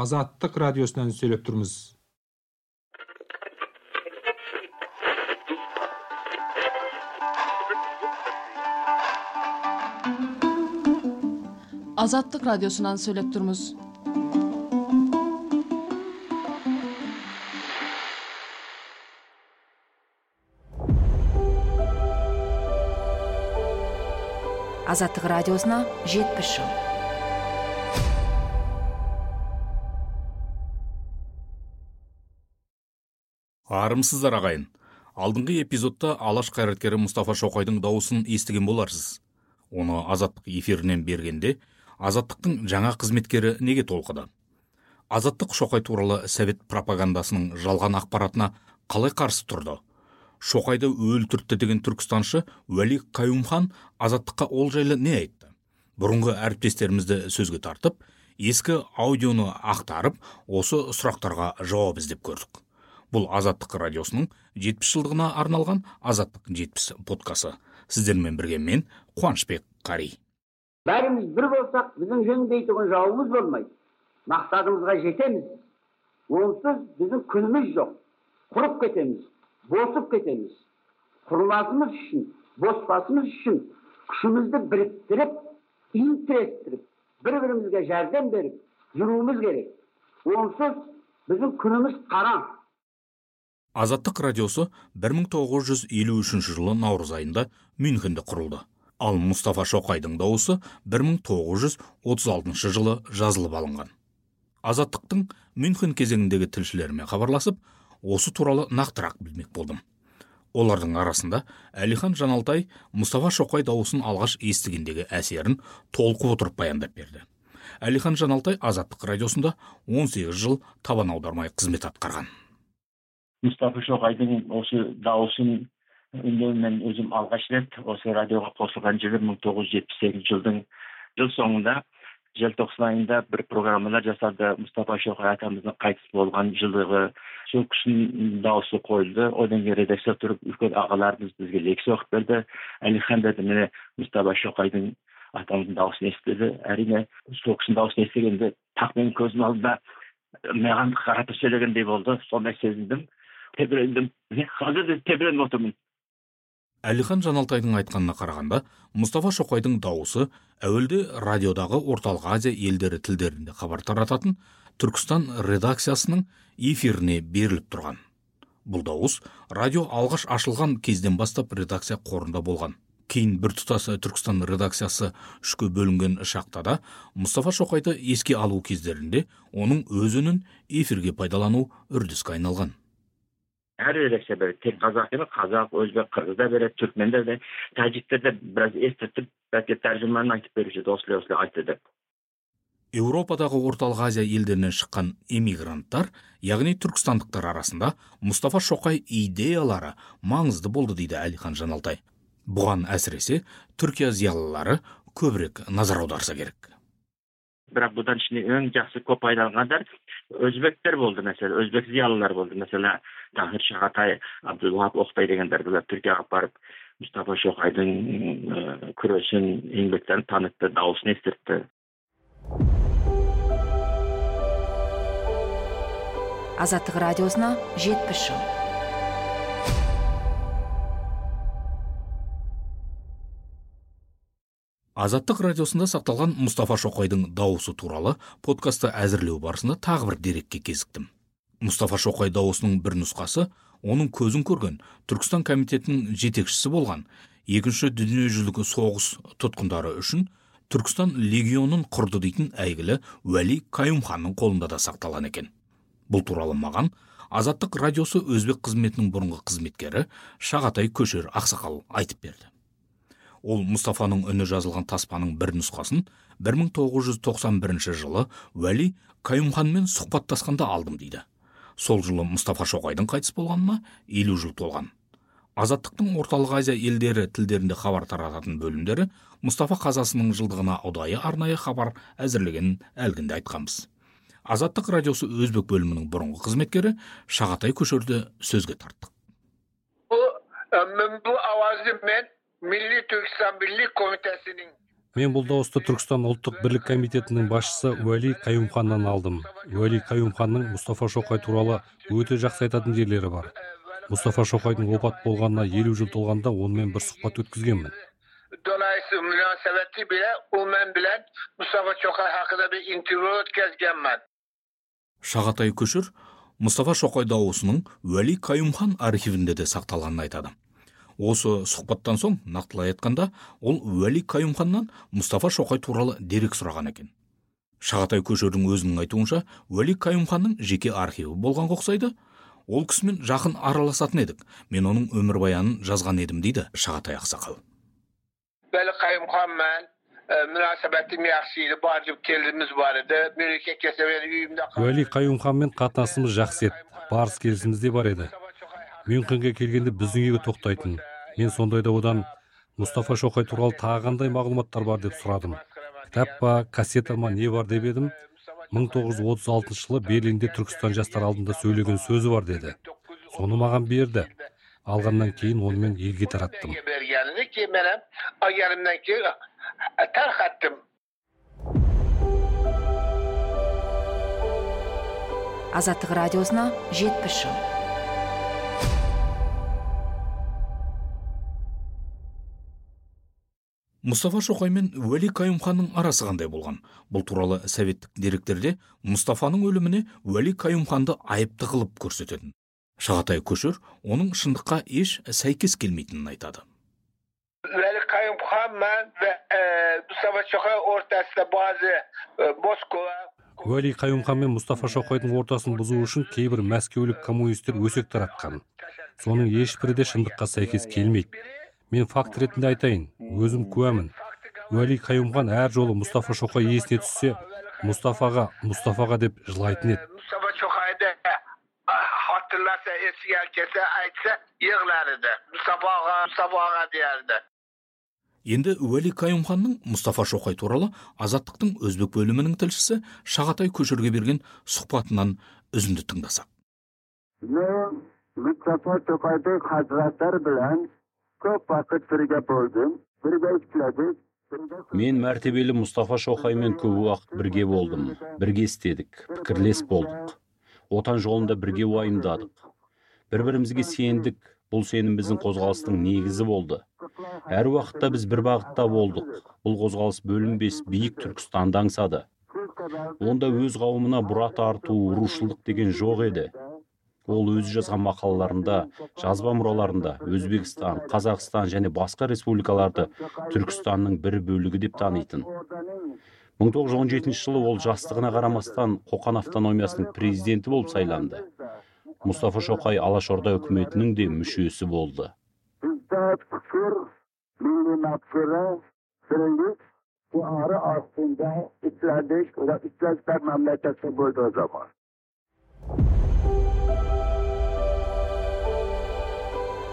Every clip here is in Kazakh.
азаттык радиосунан сүйлөп турбуз азаттык радиосунан сүйлөп турбуз азаттык радиосуна жетимиш жыл армысыздар агайын алдыңкы эпизоддо алаш кайраткери мустафа шокайдын дауысын эстиген боларсыз. Оны азаттык эфиринен бергенде азаттыктын жаңа кызметкери неге толкуду азаттык шокай тууралуу совет пропагандасынын жалган акпаратына калай каршы турду шокайды өлтүрттү деген түркстанчы уәли каюмхан азаттыкка ол жайлы не айтты? Бурунку әріптестерімізді сөзгө тартып ескі аудиону ақтарып осы сұрақтарға жауап іздеп көрдік. Бұл азаттық радиосының жетпіс жылдығына арналған азаттық жетпіс подкасы. Сіздермен бірге мен қуанышбек қари. Бәріміз бір болсақ біздің жеңбейтұғын жауымыз болмайды. Мақсатымызға жетеміз. Онсыз біздің күніміз жоқ. Құрып кетеміз босып кетеміз. Құрмасымыз үшін боспасымыз үшін күшімізді біріктіріп тірестіріп бір бірімізге жәрдем беріп жүруіміз керек. Онсыз біздің күніміз қара. Азаттық радиосы 1953 жылы наурыз айында мюнхенде құрылды. Ал мұстафа шоқайдың дауысы 1936 жылы жазылып алынған. Азаттықтың мюнхен кезеңіндегі тілшілеріме хабарласып осы туралы нақтырақ білмек болдым. Олардың арасында әлихан жаналтай мұстафа шоқай дауысын алғаш естігендегі әсерін толқып отырып баяндап берді. Әлихан жаналтай азаттық радиосында 18 жыл табан аудармай қызмет атқарған. Мұстафа шоқайдың осы дауысын үндеуін мен өзім алғаш рет осы радиоға қосылған жылы мың тоғыз жүз жетпіс сегізінші жылдың жыл соңында желтоқсан айында бір программалар жасады. Мұстафа шоқай атамыздың қайтыс болған жылдығы. Сол кісінің дауысы қойылды. Одан кейін редакция тұрып үлкен ағаларымыз бізге лекция оқып берді. Әлихан деді міне мұстафа шоқайдың атамыздың дауысын естіді. Әрине сол кісінің дауысын естігенде тақ менің көзім алдында маған қаратып сөйлегендей болды. Сондай сезіндім. Тебірендім. Қазір де тебіреніп отырмын. Әлихан жаналтайдың айтқанына қарағанда мұстафа шоқайдың дауысы әуелде радиодағы орталық азия елдері тілдерінде хабар тарататын түркістан редакциясының эфиріне беріліп тұрған. Бұл дауыс радио алғаш ашылған кезден бастап редакция қорында болған. Кейін біртұтас түркістан редакциясы үшке бөлінген шақта да мұстафа шоқайды еске алу кездерінде оның өз үнін эфирге пайдалану үрдіске айналған. Әр редакция береді тек қазақ емес қазақ өзбек қырғыз да береді түркмендер де тәжіктер де біраз естіртіп бәлки тәржімамен айтып беруші еді осылай осылай айтты деп еуропадағы орталық азия елдерінен шыққан эмигранттар яғни түркістандықтар арасында мұстафа шоқай идеялары маңызды болды дейді әлихан жаналтай бұған әсіресе түркия зиялылары көбірек назар аударса керек бірақ бұдан ішінде ең жақсы көп пайдаланғандар өзбектер болды мәселе өзбек зиялылар болды мәселе тахир шағатай абдулвахап оқтай дегендер бұлар түркияға барып мұстафа шоқайдың күресін еңбектерін танытты дауысын естіртті. Азаттык радиосуна жетимиш жыл. Азаттық радиосында сақталған мұстафа шоқайдың дауысы туралы подкастты әзірлеу барысында тағы бір дерекке кезіктім. Мұстафа шоқай дауысының бір нұсқасы оның көзін көрген түркістан комитетінің жетекшісі болған екінші дүниежүзілік соғыс тұтқындары үшін түркістан легионын құрды дейтін әйгілі уәли каюмханның қолында да сақталған екен. Бұл туралы маған азаттық радиосы өзбек қызметінің бұрынғы қызметкері шағатай көшер ақсақал айтып берді. Ол мұстафаның үні жазылған таспаның бір нұсқасын 1991 жылы уәли каюмханмен сұхбаттасқанда алдым дейді. Сол жылы мұстафа шоқайдың қайтыс болғанына елу жыл толған. Азаттықтың орталық азия елдері тілдерінде хабар тарататын бөлімдері мұстафа қазасының жылдығына ұдайы арнайы хабар әзірлегенін әлгінде айтқанбыз. Азаттық радиосы өзбек бөлімінің бұрынғы қызметкері шағатай көшерді сөзге тарттық бұл мен милли түркістан бірлік комитетінің мен бұл дауысты түркістан ұлттық бірлік комитетінің басшысы уәли қаюмханнан алдым. Уәли қаюмханның мұстафа шоқай туралы өте жақсы айтатын жерлері бар. Мұстафа шоқайдың опат болғанына елу жыл толғанда онымен бір сұхбат өткізгенмін. Dolayısıyla münasebeti bile o men bilen Mustafa Çokay hakkında bir interview ötkazganman. шағатай көшір мұстафа шоқай дауысының уәли қаюмхан архивінде де сақталғанын айтады. Осы сұхбаттан соң нақтылай айтқанда ол уәли қаюмханнан мұстафа шоқай туралы дерек сұраған екен. Шағатай көшердің өзінің айтуынша уәли қаюмханның жеке архиві болғанға ұқсайды. Ол кісімен жақын араласатын едік. Мен оның өмірбаянын жазған едім дейді шағатай ақсақал. Kayımkan ben e, münasebetim yaxşıydı. Barcıp kelimiz vardı. Mülke keseveri üyümde уәли қаюмханмен қатынасымыз жақсы еді. Барыс келісіміз де бар еді. Мюнхенге келгенде біздің үйге тоқтайтын. Мен сондайда одан мұстафа шоқай туралы тағы қандай мағлұматтар бар деп сұрадым. Кітап па кассета ма не бар деп едім. 1936 жылы берлинде түркістан жастар алдында сөйлеген сөзі бар деді. Соны маған берді. Алғаннан кейін оны мен елге тараттым азаттық радиосына жетпіс жыл. Мұстафа шоқай мен уәли қаюмханның арасы қандай болған? Бұл туралы советтік деректерде мұстафаның өліміне уәли қаюмханды айыпты қылып көрсететін. Шағатай көшер оның шындыққа еш сәйкес келмейтінін айтады. Veli Kayımkan ben ve e, Mustafa Çokay ortasında bazı e, Moskova уәли қаюмхан мен мұстафа шоқайдың ортасын бұзу үшін кейбір мәскеулік коммунистер өсек таратқан. Соның ешбірі де шындыққа сәйкес келмейді. Мен факт ретінде айтайын өзім куәмін уәли қаюмхан әр жолы мұстафа шоқай есіне түссе мұстафаға мұстафаға деп жылайтын еді Çokay'da ah, hatırlarsa eski herkese aitse yığlardı. Mustafa Ağa, Mustafa Ağa derdi. енді уәли қаюмханның мұстафа шоқай туралы азаттықтың өзбек бөлімінің тілшісі шағатай көшерге берген сұхбатынан үзінді тыңдасақ Men Mustafa Tokay'daki hazretler bilen çok vakit birge buldum. Birge işledik. мен мәртебелі мұстафа шоқаймен көп уақыт бірге болдым бірге істедік пікірлес болдық отан жолында бірге уайымдадық бір бірімізге сендік бұл сенім біздің қозғалыстың негізі болды әр уақытта біз бір бағытта болдық бұл қозғалыс бөлінбес биік түркістанды аңсады онда өз қауымына бұра тарту рушылдық деген жоқ еді ол өзі жазған мақалаларында жазба мұраларында өзбекстан қазақстан және басқа республикаларды түркістанның бір бөлігі деп танитын. 1917 жылы ол жастығына қарамастан қоқан автономиясының президенті болып сайланды. Мұстафа шоқай алашорда үкіметінің де мүшесі болды.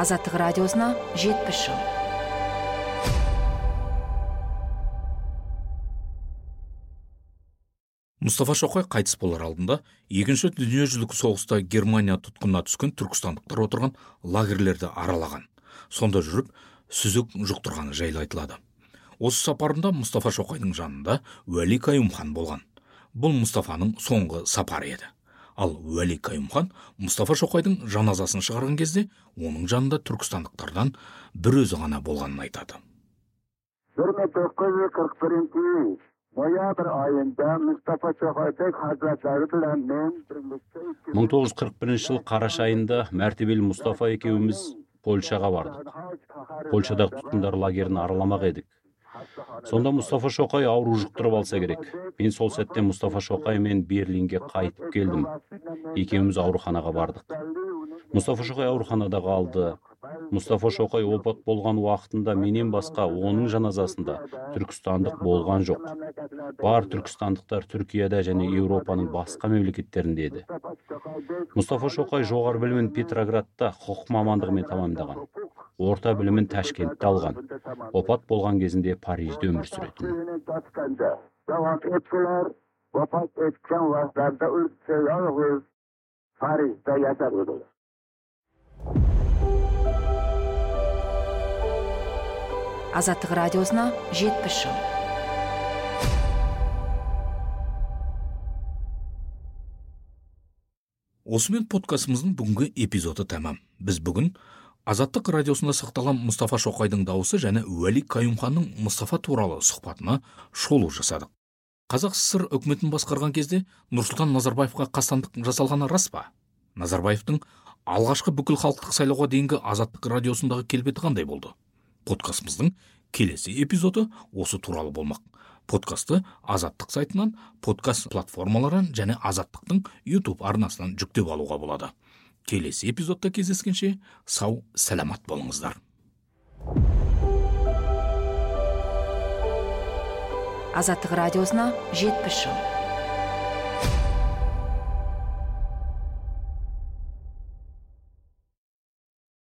Азаттық радиосына жетпіс жыл. Мұстафа шоқай қайтыс болар алдында екінші дүниежүзілік соғыста германия тұтқынына түскен түркістандықтар отырған лагерлерді аралаған. Сонда жүріп сүзік жұқтырғаны жайлы айтылады. Осы сапарында мұстафа шоқайдың жанында уәли қаюмхан болған. Бұл мұстафаның соңғы сапары еді. Ал уәли қаюмхан мұстафа шоқайдың жаназасын шығарған кезде оның жанында түркістандықтардан бір өзі ғана болғанын айтады. 1941 noyabr ayında Mustafa Çokay'daki hazretleri bilen men birlikte 1941 жылы қараша айында мәртебелі мұстафа екеуміз польшаға бардық. Польшадағы тұтқындар лагерін араламақ едік. Сонда мұстафа шоқай ауру жұқтырып алса керек. Мен сол сәтте мұстафа шоқаймен берлинге қайтып келдім. Екеуміз ауруханаға бардық. Мұстафа шоқай ауруханада қалды мұстафа шоқай опат болған уақытында менен басқа оның жаназасында түркістандық болған жоқ. Бар түркістандықтар түркияда және еуропаның басқа мемлекеттерінде еді. Мұстафа шоқай жоғары білімін петроградта құқық мамандығымен тәмамдаған орта білімін ташкентте алған. Опат болған кезінде парижде өмір сүретін. Азаттық радиосына жетпіс жыл. Осымен подкастымыздың бүгінгі эпизоды тәмам. Біз бүгін азаттық радиосында сақталған мұстафа шоқайдың дауысы және уәли каюмханның мұстафа туралы сұхбатына шолу жасадық. Қазақ сср үкіметін басқарған кезде нұрсұлтан назарбаевқа қастандық жасалғаны рас па? Назарбаевтың алғашқы бүкіл халықтық сайлауға дейінгі азаттық радиосындағы келбеті қандай болды? Подкастымыздың келесі эпизоды осы туралы болмақ. Подкастты азаттық сайтынан подкаст платформаларынан және азаттықтың ютуб арнасынан жүктеп алуға болады. Келесі эпизодта кездескенше сау сәлемат болыңыздар. Азаттық радиосына жетпіс жыл.